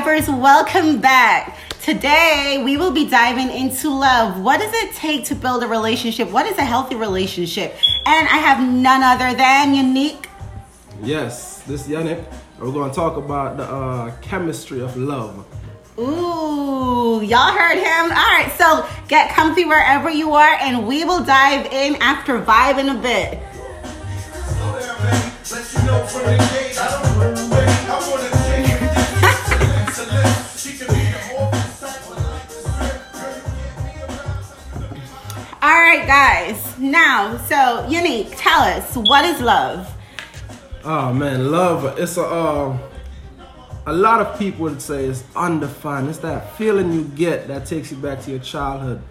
Divers, welcome back. Today, we will be diving into love. What does it take to build a relationship? What is a healthy relationship? And I have none other than Unique. Yes, this is Yannick. We're going to talk about the uh, chemistry of love. Ooh, y'all heard him. All right, so get comfy wherever you are, and we will dive in after vibing a bit. All right, guys. Now, so Unique, tell us what is love? Oh man, love. It's a uh, a lot of people would say it's undefined. It's that feeling you get that takes you back to your childhood,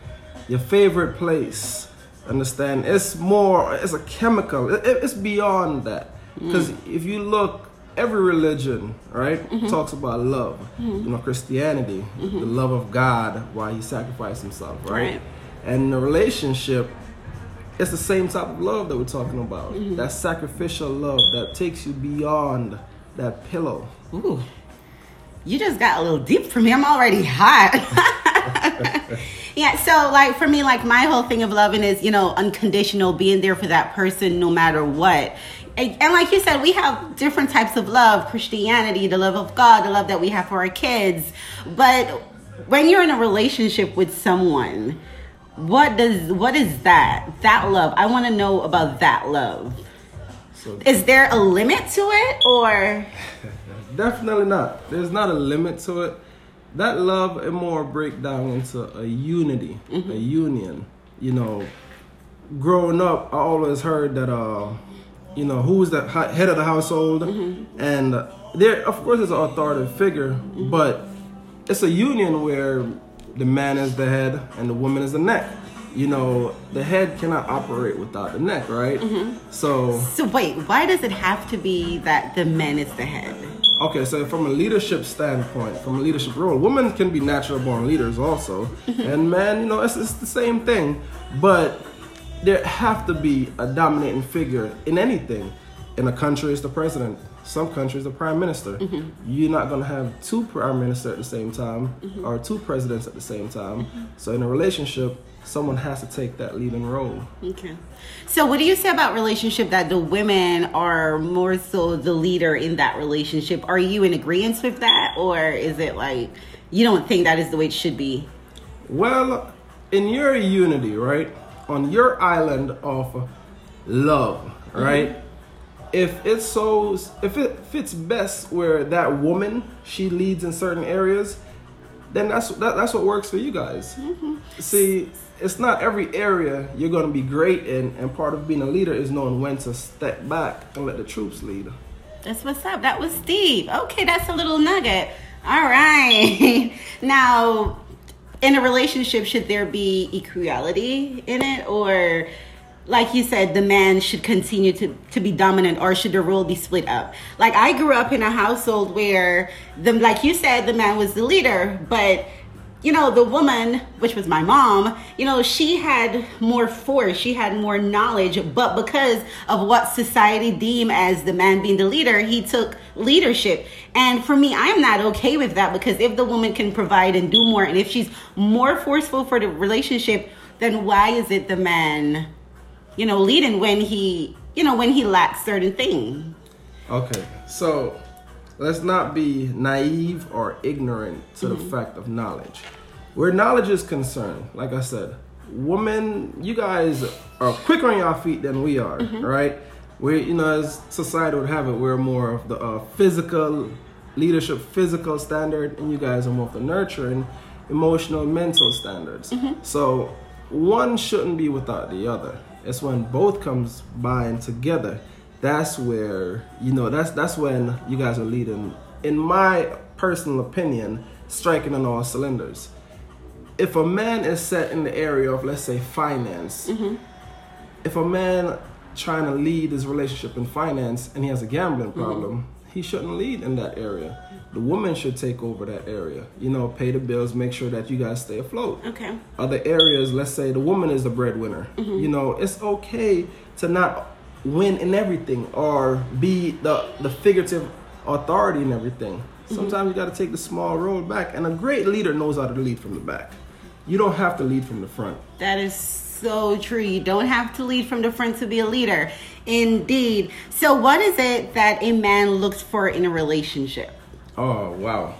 your favorite place. Understand? It's more. It's a chemical. It, it's beyond that. Because mm. if you look, every religion, right, mm-hmm. talks about love. Mm-hmm. You know, Christianity, mm-hmm. the love of God, why He sacrificed Himself, right? right. And the relationship, it's the same type of love that we're talking about. Mm-hmm. That sacrificial love that takes you beyond that pillow. Ooh. You just got a little deep for me. I'm already hot. yeah, so like for me, like my whole thing of loving is, you know, unconditional, being there for that person no matter what. And, and like you said, we have different types of love Christianity, the love of God, the love that we have for our kids. But when you're in a relationship with someone, what does what is that? That love. I want to know about that love. So, is there a limit to it or? Definitely not. There's not a limit to it. That love it more break down into a unity mm-hmm. a union. You know growing up i always heard that uh you know who's the head of the household? Mm-hmm. and there of course is an authoritative figure mm-hmm. but it's a union where the man is the head and the woman is the neck. You know, the head cannot operate without the neck, right? Mm-hmm. So. So wait, why does it have to be that the man is the head? Okay, so from a leadership standpoint, from a leadership role, women can be natural born leaders also, mm-hmm. and men, you know, it's, it's the same thing. But there have to be a dominating figure in anything. In a country, it's the president some countries the prime minister. Mm-hmm. You're not going to have two prime ministers at the same time mm-hmm. or two presidents at the same time. Mm-hmm. So in a relationship, someone has to take that leading role. Okay. So what do you say about relationship that the women are more so the leader in that relationship? Are you in agreement with that or is it like you don't think that is the way it should be? Well, in your unity, right? On your island of love, right? If it's so if it fits best where that woman she leads in certain areas then that's that, that's what works for you guys. Mm-hmm. see it's not every area you're going to be great in and part of being a leader is knowing when to step back and let the troops lead. That's what's up. That was steve. Okay that's a little nugget. All right. Now in a relationship should there be equality in it or like you said, the man should continue to, to be dominant or should the role be split up? Like I grew up in a household where the like you said, the man was the leader, but you know, the woman, which was my mom, you know, she had more force, she had more knowledge, but because of what society deemed as the man being the leader, he took leadership. And for me, I am not okay with that because if the woman can provide and do more, and if she's more forceful for the relationship, then why is it the man you know, leading when he, you know, when he lacks certain things. Okay, so let's not be naive or ignorant to mm-hmm. the fact of knowledge. Where knowledge is concerned, like I said, women, you guys are quicker on your feet than we are, mm-hmm. right? We, you know, as society would have it, we're more of the uh, physical leadership, physical standard, and you guys are more of the nurturing, emotional, mental standards. Mm-hmm. So one shouldn't be without the other. It's when both comes by and together. That's where you know. That's that's when you guys are leading. In my personal opinion, striking on all cylinders. If a man is set in the area of let's say finance, mm-hmm. if a man trying to lead his relationship in finance and he has a gambling mm-hmm. problem, mm-hmm. He shouldn't lead in that area the woman should take over that area. You know, pay the bills, make sure that you guys stay afloat. Okay. Other areas, let's say the woman is the breadwinner. Mm-hmm. You know, it's okay to not win in everything or be the the figurative authority in everything. Sometimes you got to take the small road back, and a great leader knows how to lead from the back. You don't have to lead from the front. That is so true. You don't have to lead from the front to be a leader. Indeed. So, what is it that a man looks for in a relationship? Oh wow!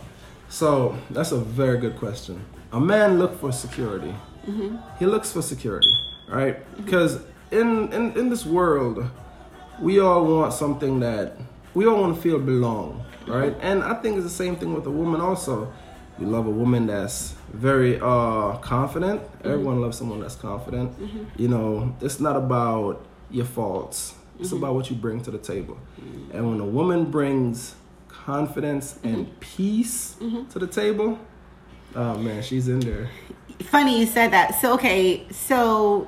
So that's a very good question. A man looks for security. Mm-hmm. He looks for security, right? Because in, in in this world, we all want something that we all want to feel belong, right? And I think it's the same thing with a woman also. You love a woman that's very uh, confident. Mm-hmm. Everyone loves someone that's confident. Mm-hmm. You know, it's not about your faults. It's mm-hmm. about what you bring to the table. And when a woman brings confidence and peace to the table, oh man, she's in there. Funny you said that. So, okay, so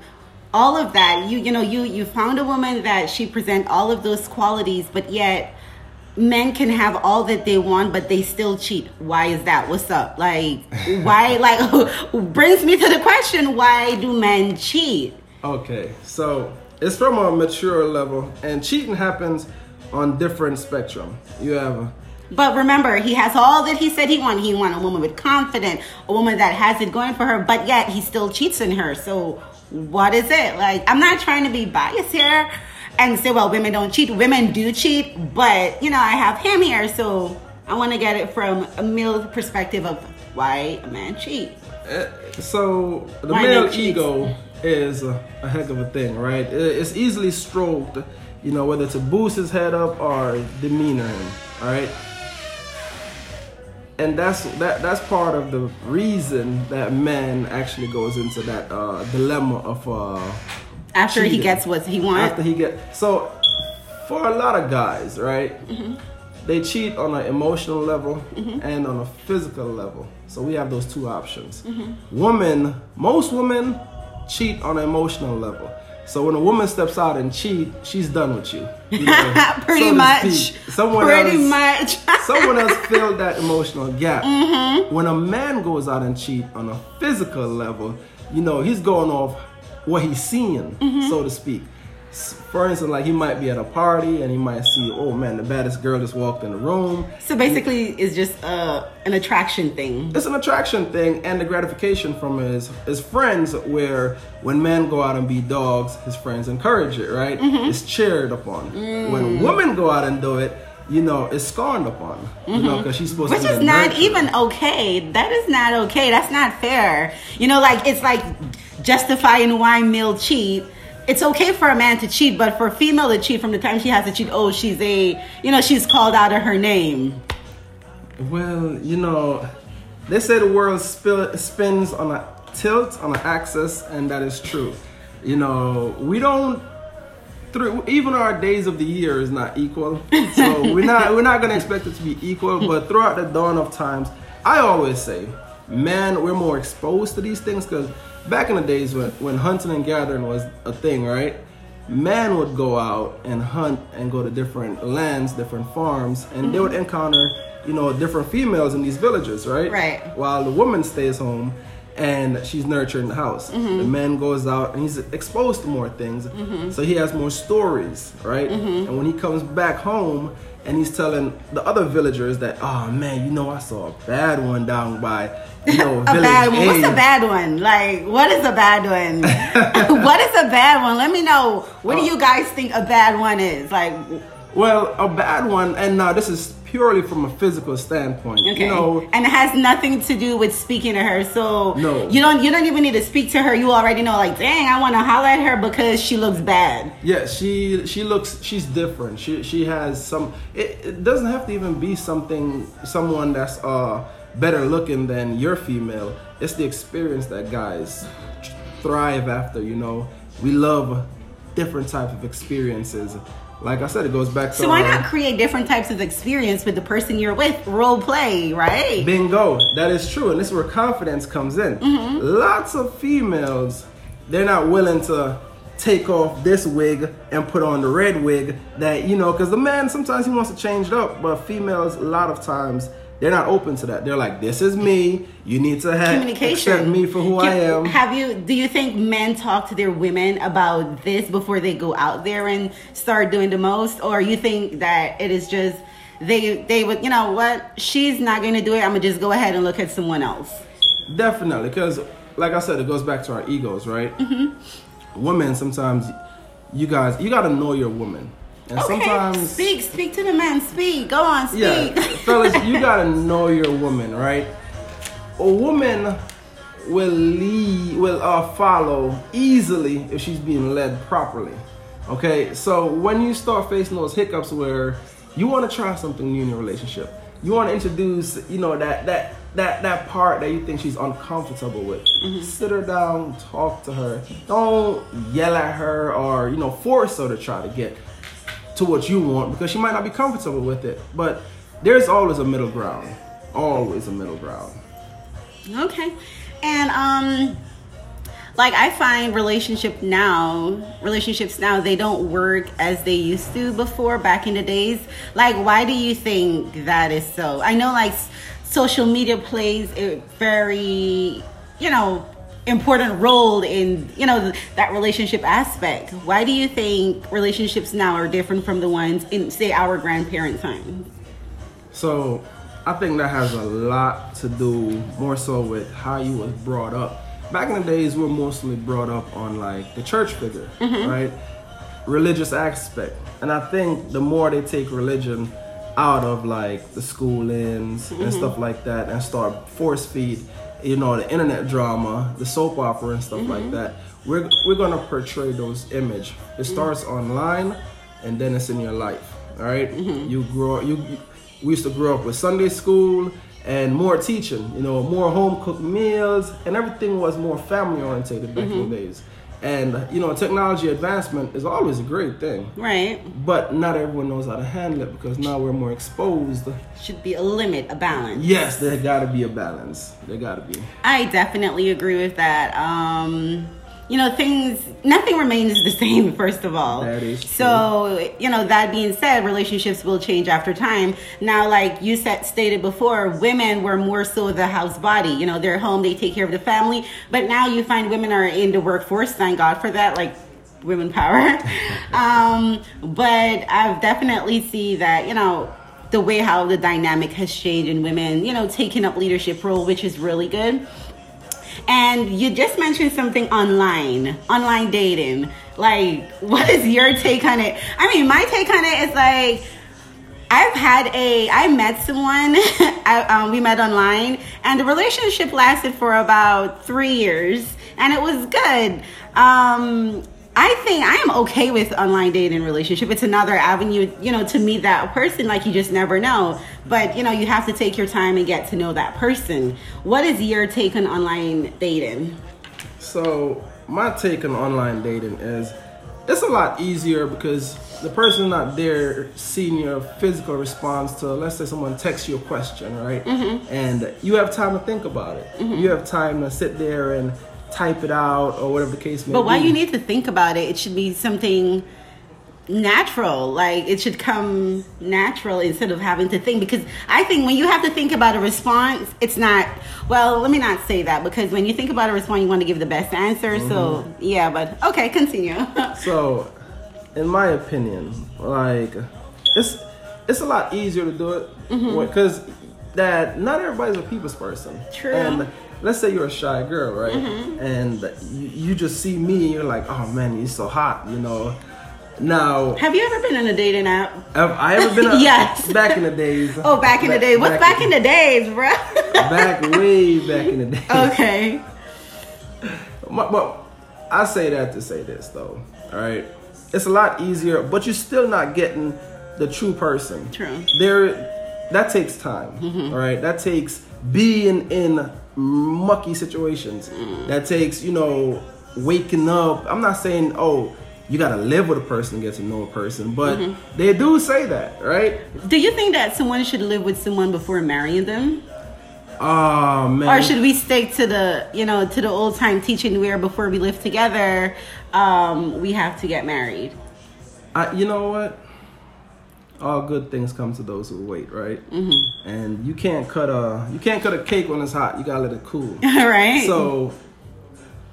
all of that, you you know, you you found a woman that she present all of those qualities, but yet men can have all that they want but they still cheat. Why is that? What's up? Like why like brings me to the question why do men cheat? Okay, so it's from a mature level, and cheating happens on different spectrum. You have a but remember he has all that he said he wanted he wanted a woman with confidence a woman that has it going for her but yet he still cheats in her. So what is it? Like i'm not trying to be biased here and say well women don't cheat women do cheat but you know i have him here so i want to get it from a male perspective of why a man cheat Uh, so the Why male ego is a, a heck of a thing, right? It's easily stroked, you know, whether to boost his head up or demeanor him, all right? And that's that that's part of the reason that man actually goes into that uh, dilemma of uh, after he gets what he wants after he get so for a lot of guys right mm-hmm. they cheat on an emotional level mm-hmm. and on a physical level. So we have those two options. Mm-hmm. Women most women cheat on an emotional level. So when a woman steps out and cheat she's done with you, you know, pretty so much. speak. someone pretty else, much. someone else filled that emotional gap. When a man goes out and cheat on a physical level, you know, he's going off what he's seeing, mm-hmm. so to speak. For instance, like he might be at a party and he might see, oh man, the baddest girl just walked in the room. so basically it's just uh, an attraction thing It's an attraction thing and the gratification from his his friends where when men go out and be dogs, his friends encourage it, right? Mm-hmm. It's cheered upon. Mm. When women go out and do it, you know, it's scorned upon. You know, mm-hmm. because she's supposed Which to be is not even okay. That is not okay. That's not fair. You know, like it's like justifying why male cheat. It's okay for a man to cheat, but for a female to cheat from the time she has to cheat, oh, she's a, you know, she's called out of her name. Well, you know, they say the world spill, spins on a tilt, on an axis, and that is true. You know, we don't. Through even our days of the year is not equal, so we're not we're not gonna expect it to be equal. But throughout the dawn of times, I always say, man, we're more exposed to these things because back in the days when when hunting and gathering was a thing, right? man would go out and hunt and go to different lands, different farms, and they would mm-hmm. encounter, you know, different females in these villages, right? Right. While the woman stays home and she's nurturing the house. The mm-hmm. man goes out and he's exposed to more things, mm-hmm. so he has more stories, right? And when he comes back home and he's telling the other villagers that, oh man, you know, I saw a bad one down by, you know, A village bad one. What's A." bad one? Like, what is a bad one? what is a bad one? Let me know. What do Oh. you guys think a bad one is? Like, Well, a bad one, and now this is purely from a physical standpoint. Okay. You know, and it has nothing to do with speaking to her. So No. you don't you don't even need to speak to her. You already know, like, dang, I want to holler at her because she looks bad. yeah, she she looks she's different. She she has some. It, it doesn't have to even be something someone that's uh better looking than your female. It's the experience that guys thrive after. You know, we love different type of experiences. Like I said, it goes back to So why not um, create different types of experience with the person you're with? Role play, right? Bingo. That is true. And this is where confidence comes in. Mm-hmm. Lots of females, they're not willing to take off this wig and put on the red wig that, you know, because the man sometimes he wants to change it up, but females, a lot of times, they're not open to that. They're like, this is me. You need to have Communication. accept me for who I am. Have you? Do you think men talk to their women about this before they go out there and start doing the most, or you think that it is just they they would you know what she's not going to do it. I'm gonna just go ahead and look at someone else. Definitely, because like I said, it goes back to our egos, right? Mm-hmm. Women sometimes you guys you got to know your woman. And okay. sometimes speak, speak to the man. Speak. Go on, speak. Yeah, fellas, you gotta know your woman, right? A woman will lead, will uh, follow easily if she's being led properly. Okay, so when you start facing those hiccups where you want to try something new in your relationship, you want to introduce, you know, that that that that part that you think she's uncomfortable with. Mm-hmm. Sit her down, talk to her. Don't yell at her or you know force her to try to get to what you want because she might not be comfortable with it. But there's always a middle ground. Always a middle ground. Okay. And um like I find relationship now, relationships now, they don't work as they used to before back in the days. Like why do you think that is so? I know like social media plays a very, you know, important role in you know that relationship aspect. Why do you think relationships now are different from the ones in say our grandparent time? So i think that has a lot to do more so with how you was brought up. Back in the days we are mostly brought up on like the church figure mm-hmm. right? Religious aspect. And i think the more they take religion out of like the schoolings mm-hmm. and stuff like that and start force feed you know the internet drama the soap opera and stuff mm-hmm. like that we're we're gonna portray those image it mm-hmm. starts mm-hmm. online and then it's in your life all right? mm-hmm. you grow you, you we used to grow up with sunday school and more teaching you know more home cooked meals and everything was more family oriented back in the mm-hmm. days and you know, technology advancement is always a great thing. Right. But not everyone knows how to handle it because now we're more exposed. Should be a limit, a balance. Yes, there gotta be a balance. There gotta be. I definitely agree with that. Um you know things nothing remains the same first of all. That is true. so you know that being said relationships will change after time. Now like you said stated before women were more so the house body. You know they're home they take care of the family. But now you find women are in the workforce thank god for that like women power. Um, but i've definitely see that you know the way how the dynamic has changed in women you know taking up leadership role which is really good and you just mentioned something online, online dating. Like, what is your take on it? I mean, my take on it is like, I've had a, I met someone, I, um, we met online, and the relationship lasted for about three years, and it was good. Um, I think I am okay with online dating relationship. It's another avenue, you know, to meet that person. Like you just never know. But you know, you have to take your time and get to know that person. What is your take on online dating? So my take on online dating is it's a lot easier because the person not there seeing your physical response to let's say someone texts you a question right mm-hmm. and you have time to think about it mm-hmm. you have time to sit there and type it out or whatever the case may but be. But why you need to think about it? It should be something natural like it should come natural instead of having to think because i think when you have to think about a response it's not well let me not say that because when you think about a response you want to give the best answer mm-hmm. so yeah but okay continue so in my opinion like it's it's a lot easier to do it because mm-hmm. that not everybody's a people's person true and let's say you're a shy girl, right? Mm-hmm. And you, you, just see me and you're like, oh man, he's so hot, you know. Now, have you ever been in a dating app? Have I ever been? A, yes. Back in the days. Oh, back in the days. What's back, back in, the days, bro? back way back in the days. Okay. But I say that to say this though. All right, it's a lot easier, but you're still not getting the true person. True. There, that takes time. Mm-hmm. All right, that takes being in mucky situations. Mm. That takes, you know, waking up. I'm not saying, oh, you gotta live with a person to get to know a person, but mm-hmm. they do say that, right? Do you think that someone should live with someone before marrying them? Oh man. Or should we stick to the, you know, to the old time teaching where before we live together, um, we have to get married? I, you know what? All good things come to those who wait, right? Mm-hmm. And you can't cut a you can't cut a cake when it's hot. You gotta let it cool. right. So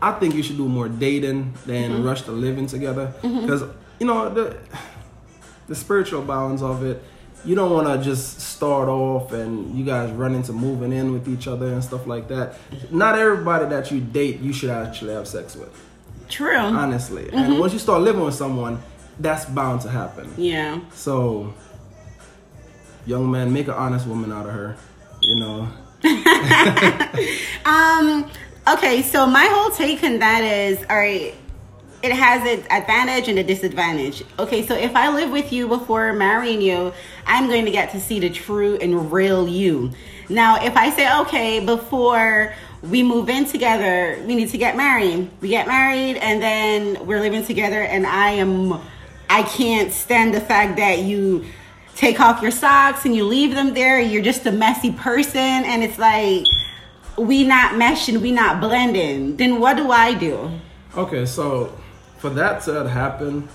I think you should do more dating than mm-hmm. rush to living together because mm-hmm. you know the the spiritual bounds of it you don't want to just start off and you guys run into moving in with each other and stuff like that. Not everybody that you date you should actually have sex with. True. Honestly, mm-hmm. and once you start living with someone, that's bound to happen. Yeah. So, young man, make an honest woman out of her. You know. um. Okay, so my whole take on that is, all right it has its advantage and a disadvantage. Okay, so if I live with you before marrying you, I'm going to get to see the true and real you. Now, if I say, okay, before we move in together, we need to get married. We get married and then we're living together and I am I can't stand the fact that you take off your socks and you leave them there. You're just a messy person and it's like we not meshing, we not blending. Then what do I do? Okay, so for that to happen,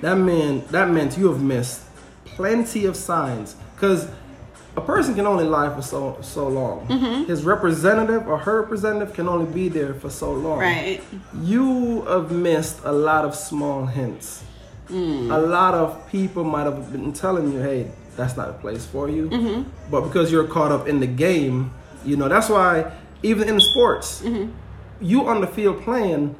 that meant that meant you have missed plenty of signs because a person can only lie for so so long. Mm-hmm. His representative or her representative can only be there for so long. Right. You have missed a lot of small hints. Mm. A lot of people might have been telling you, "Hey, that's not a place for you," mm-hmm. but because you're caught up in the game, you know that's why even in sports, mm-hmm. you on the field playing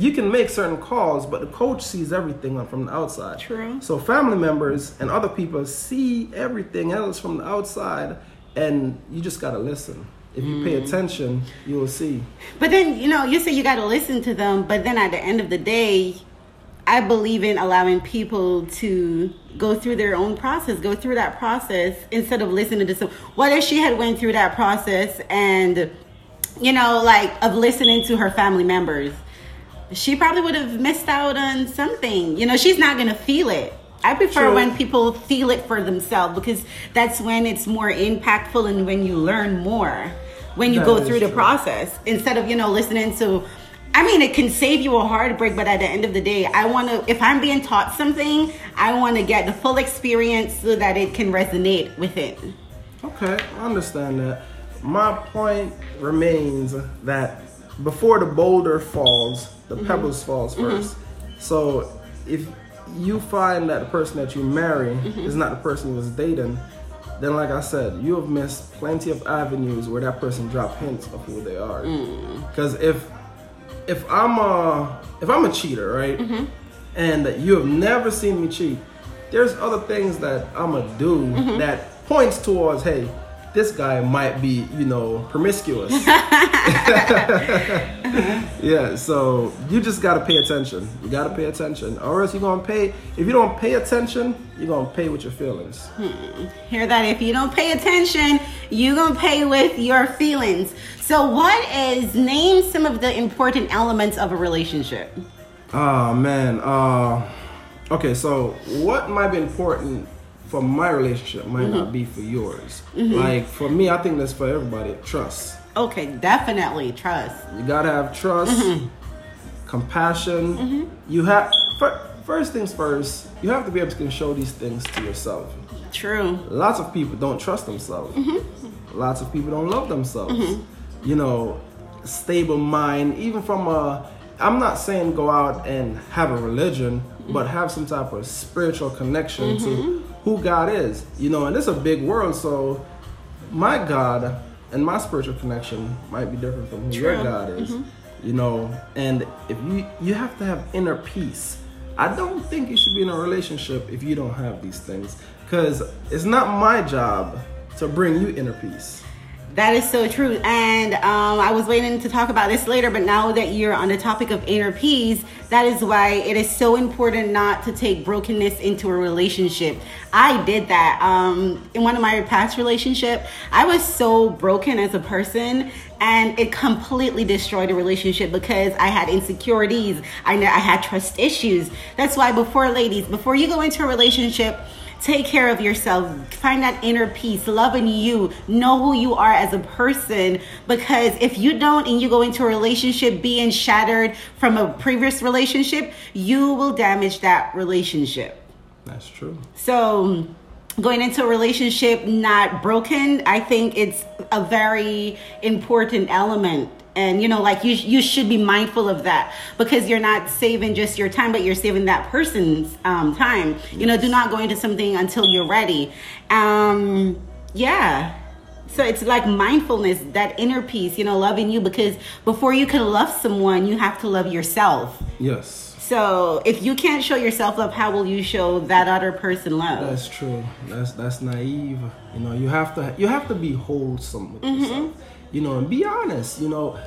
you can make certain calls, but the coach sees everything from the outside. True. So family members and other people see everything else from the outside, and you just gotta listen. If you pay mm. attention, you will see. But then you know you say you gotta listen to them, but then at the end of the day, I believe in allowing people to go through their own process, go through that process instead of listening to some. What if she had went through that process and, you know, like of listening to her family members? she probably would have missed out on something. You know, she's not going to feel it. I prefer True. when people feel it for themselves because that's when it's more impactful and when you learn more when you that go through the process instead of, you know, listening to I mean, it can save you a heartbreak, but at the end of the day, I want to, if I'm being taught something, I want to get the full experience so that it can resonate with it. Okay, I understand that. My point remains that before the boulder falls, the mm-hmm. pebbles falls 1st mm-hmm. So if you find that the person that you marry mm-hmm. is not the person you was dating, then like I said, you have missed plenty of avenues where that person dropped hints of who they are. Because mm. if if I'm a if I'm a cheater, right, mm-hmm. and you have never seen me cheat, there's other things that I'm gonna do mm-hmm. that points towards, hey, this guy might be, you know, promiscuous. yeah, so you just gotta pay attention. You gotta pay attention, or else you're gonna pay. If you don't pay attention, you're gonna pay with your feelings. Hmm. Hear that? If you don't pay attention, you're gonna pay with your feelings. So, what is name some of the important elements of a relationship? Oh man. Uh, okay, so what might be important for my relationship might mm-hmm. not be for yours. Mm-hmm. Like for me, I think that's for everybody. Trust. Okay, definitely trust. You gotta have trust, mm-hmm. compassion. Mm-hmm. You have first things first. You have to be able to show these things to yourself. True. Lots of people don't trust themselves. Mm-hmm. Lots of people don't love themselves. Mm-hmm. You know, stable mind, even from a I'm not saying go out and have a religion, but have some type of spiritual connection to who God is. You know, and it's a big world, so my God and my spiritual connection might be different from who True. your God is. Mm-hmm. You know, and if you you have to have inner peace. I don't think you should be in a relationship if you don't have these things, because it's not my job to bring you inner peace. That is so true. And um, I was waiting to talk about this later, but now that you're on the topic of inner peace, that is why it is so important not to take brokenness into a relationship. I did that um, in one of my past relationship. I was so broken as a person and it completely destroyed the relationship because I had insecurities. I, I had trust issues. That's why before ladies, before you go into a relationship, Take care of yourself. Find that inner peace. Loving you. Know who you are as a person. Because if you don't and you go into a relationship being shattered from a previous relationship, you will damage that relationship. That's true. So, going into a relationship not broken, I think it's a very important element and you know like you you should be mindful of that because you're not saving just your time but you're saving that person's um, time you know do not go into something until you're ready um yeah so it's like mindfulness that inner peace you know loving you because before you can love someone you have to love yourself yes so if you can't show yourself love how will you show that other person love That's true. That's that's naive. You know, you have to you have to be wholesome with Mm-hmm. yourself. You know, and be honest. You know,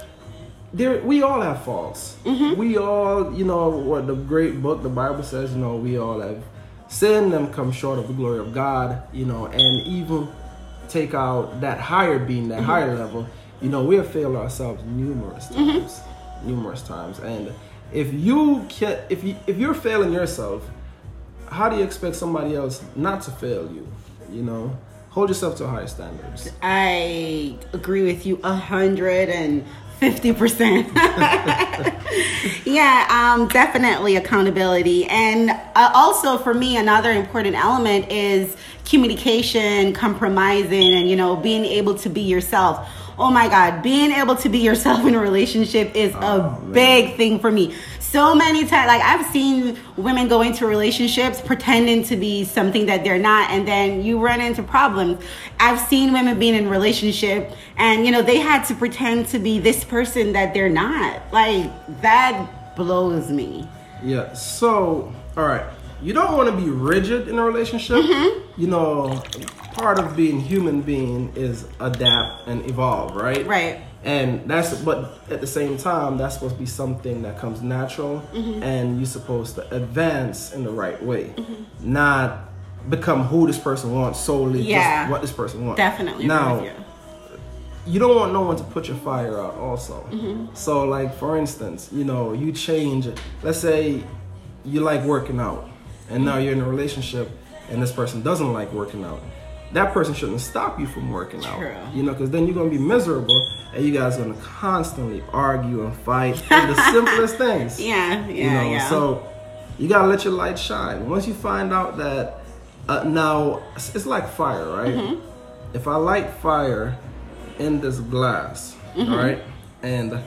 there we all have faults. Mm-hmm. We all, you know, what the great book the Bible says. You know, we all have sinned and come short of the glory of God. You know, and even take out that higher being, that Mm-hmm. higher level. You know, we have failed ourselves numerous Mm-hmm. times, numerous times, and if you can, if you if you're failing yourself, how do you expect somebody else not to fail you? You know, hold yourself to higher standards. I agree with you a hundred and fifty percent. Yeah, um, definitely accountability, and uh, also for me, another important element is communication, compromising, and you know, being able to be yourself. Oh my God, being able to be yourself in a relationship is Oh, a man. big thing for me. So many times, like I've seen women go into relationships pretending to be something that they're not, and then you run into problems. I've seen women being in relationship, and you know they had to pretend to be this person that they're not. Like that blows me. Yeah. So, all right, you don't want to be rigid in a relationship. Mm-hmm. You know, part of being human being is adapt and evolve, right? Right. And that's, but at the same time, that's supposed to be something that comes natural, Mm-hmm. and you're supposed to advance in the right way, not become who this person wants solely Yeah. just what this person wants. Definitely. Now, you. you don't want no one to put your fire out also Mm-hmm. so like for instance you know you change let's say you like working out and now you're in a relationship and this person doesn't like working out that person shouldn't stop you from working True. out you know because then you're gonna be miserable and you guys are gonna constantly argue and fight for the simplest things Yeah, yeah, you know yeah. so you gotta let your light shine once you find out that uh, now it's like fire right Mm-hmm. if i light fire in this glass Mm-hmm. all right and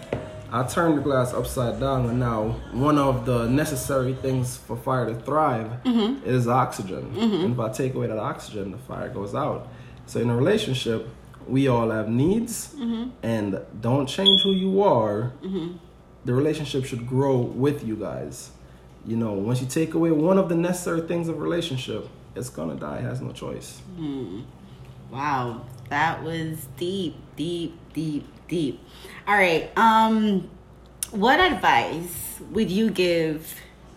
i turn the glass upside down and now one of the necessary things for fire to thrive Mm-hmm. is oxygen and if i take away that oxygen the fire goes out so in a relationship we all have needs Mm-hmm. and don't change who you are the relationship should grow with you guys. You know, once you take away one of the necessary things of relationship, it's gonna die. It has no choice. Wow, that was deep, deep, deep, deep. All right. Um, what advice would you give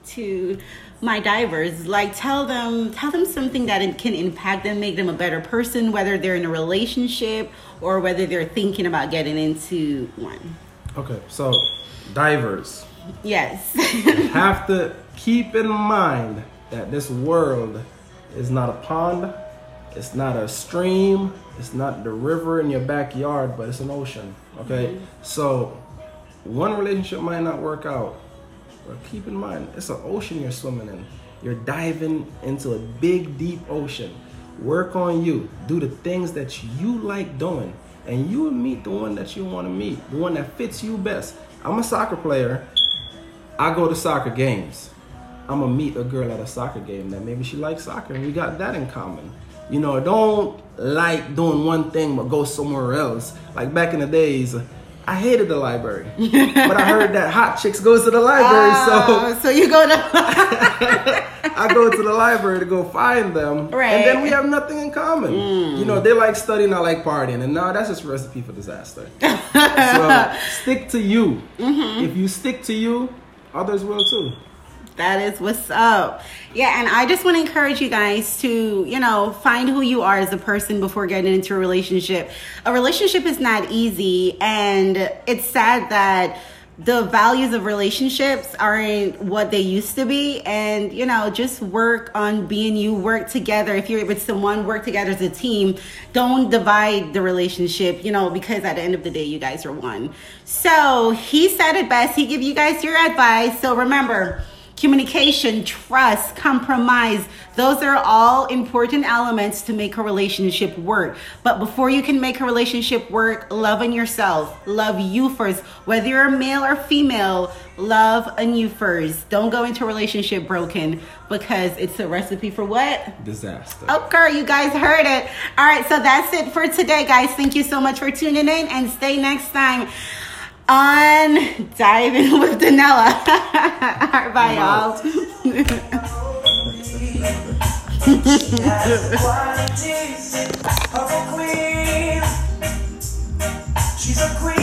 to my divers? Like, tell them, tell them something that it can impact them, make them a better person, whether they're in a relationship or whether they're thinking about getting into one. Okay, so divers Yes. have to keep in mind that this world is not a pond, it's not a stream, it's not the river in your backyard, but it's an ocean. Okay, mm-hmm. so one relationship might not work out, but keep in mind it's an ocean you're swimming in. You're diving into a big, deep ocean. Work on you. Do the things that you like doing, and you will meet the one that you want to meet, the one that fits you best. I'm a soccer player. I go to soccer games. I'm gonna meet a girl at a soccer game that maybe she likes soccer and we got that in common. You know, don't like doing one thing but go somewhere else. Like back in the days, I hated the library, but I heard that hot chicks goes to the library, Oh, so you go to. I go to the library to go find them, Right. and then we have nothing in common. Mm. You know, they like studying, I like partying, and now that's just recipe for disaster. so stick to you. Mm-hmm. If you stick to you, others will too. That is what's up. Yeah, and I just want to encourage you guys to, you know, find who you are as a person before getting into a relationship. A relationship is not easy, and it's sad that the values of relationships aren't what they used to be. And, you know, just work on being you, work together. If you're with someone, work together as a team. Don't divide the relationship, you know, because at the end of the day, you guys are one. So he said it best. He give you guys your advice. So remember, communication, trust, compromise. Those are all important elements to make a relationship work. But before you can make a relationship work, love on yourself. Love you first. Whether you're a male or female, love on you first. Don't go into a relationship broken because it's a recipe for what? Disaster. Oh, okay, you guys heard it. All right, so that's it for today, guys. Thank you so much for tuning in and stay next time on Diving with Danella. Bye, y'all. She's a queen.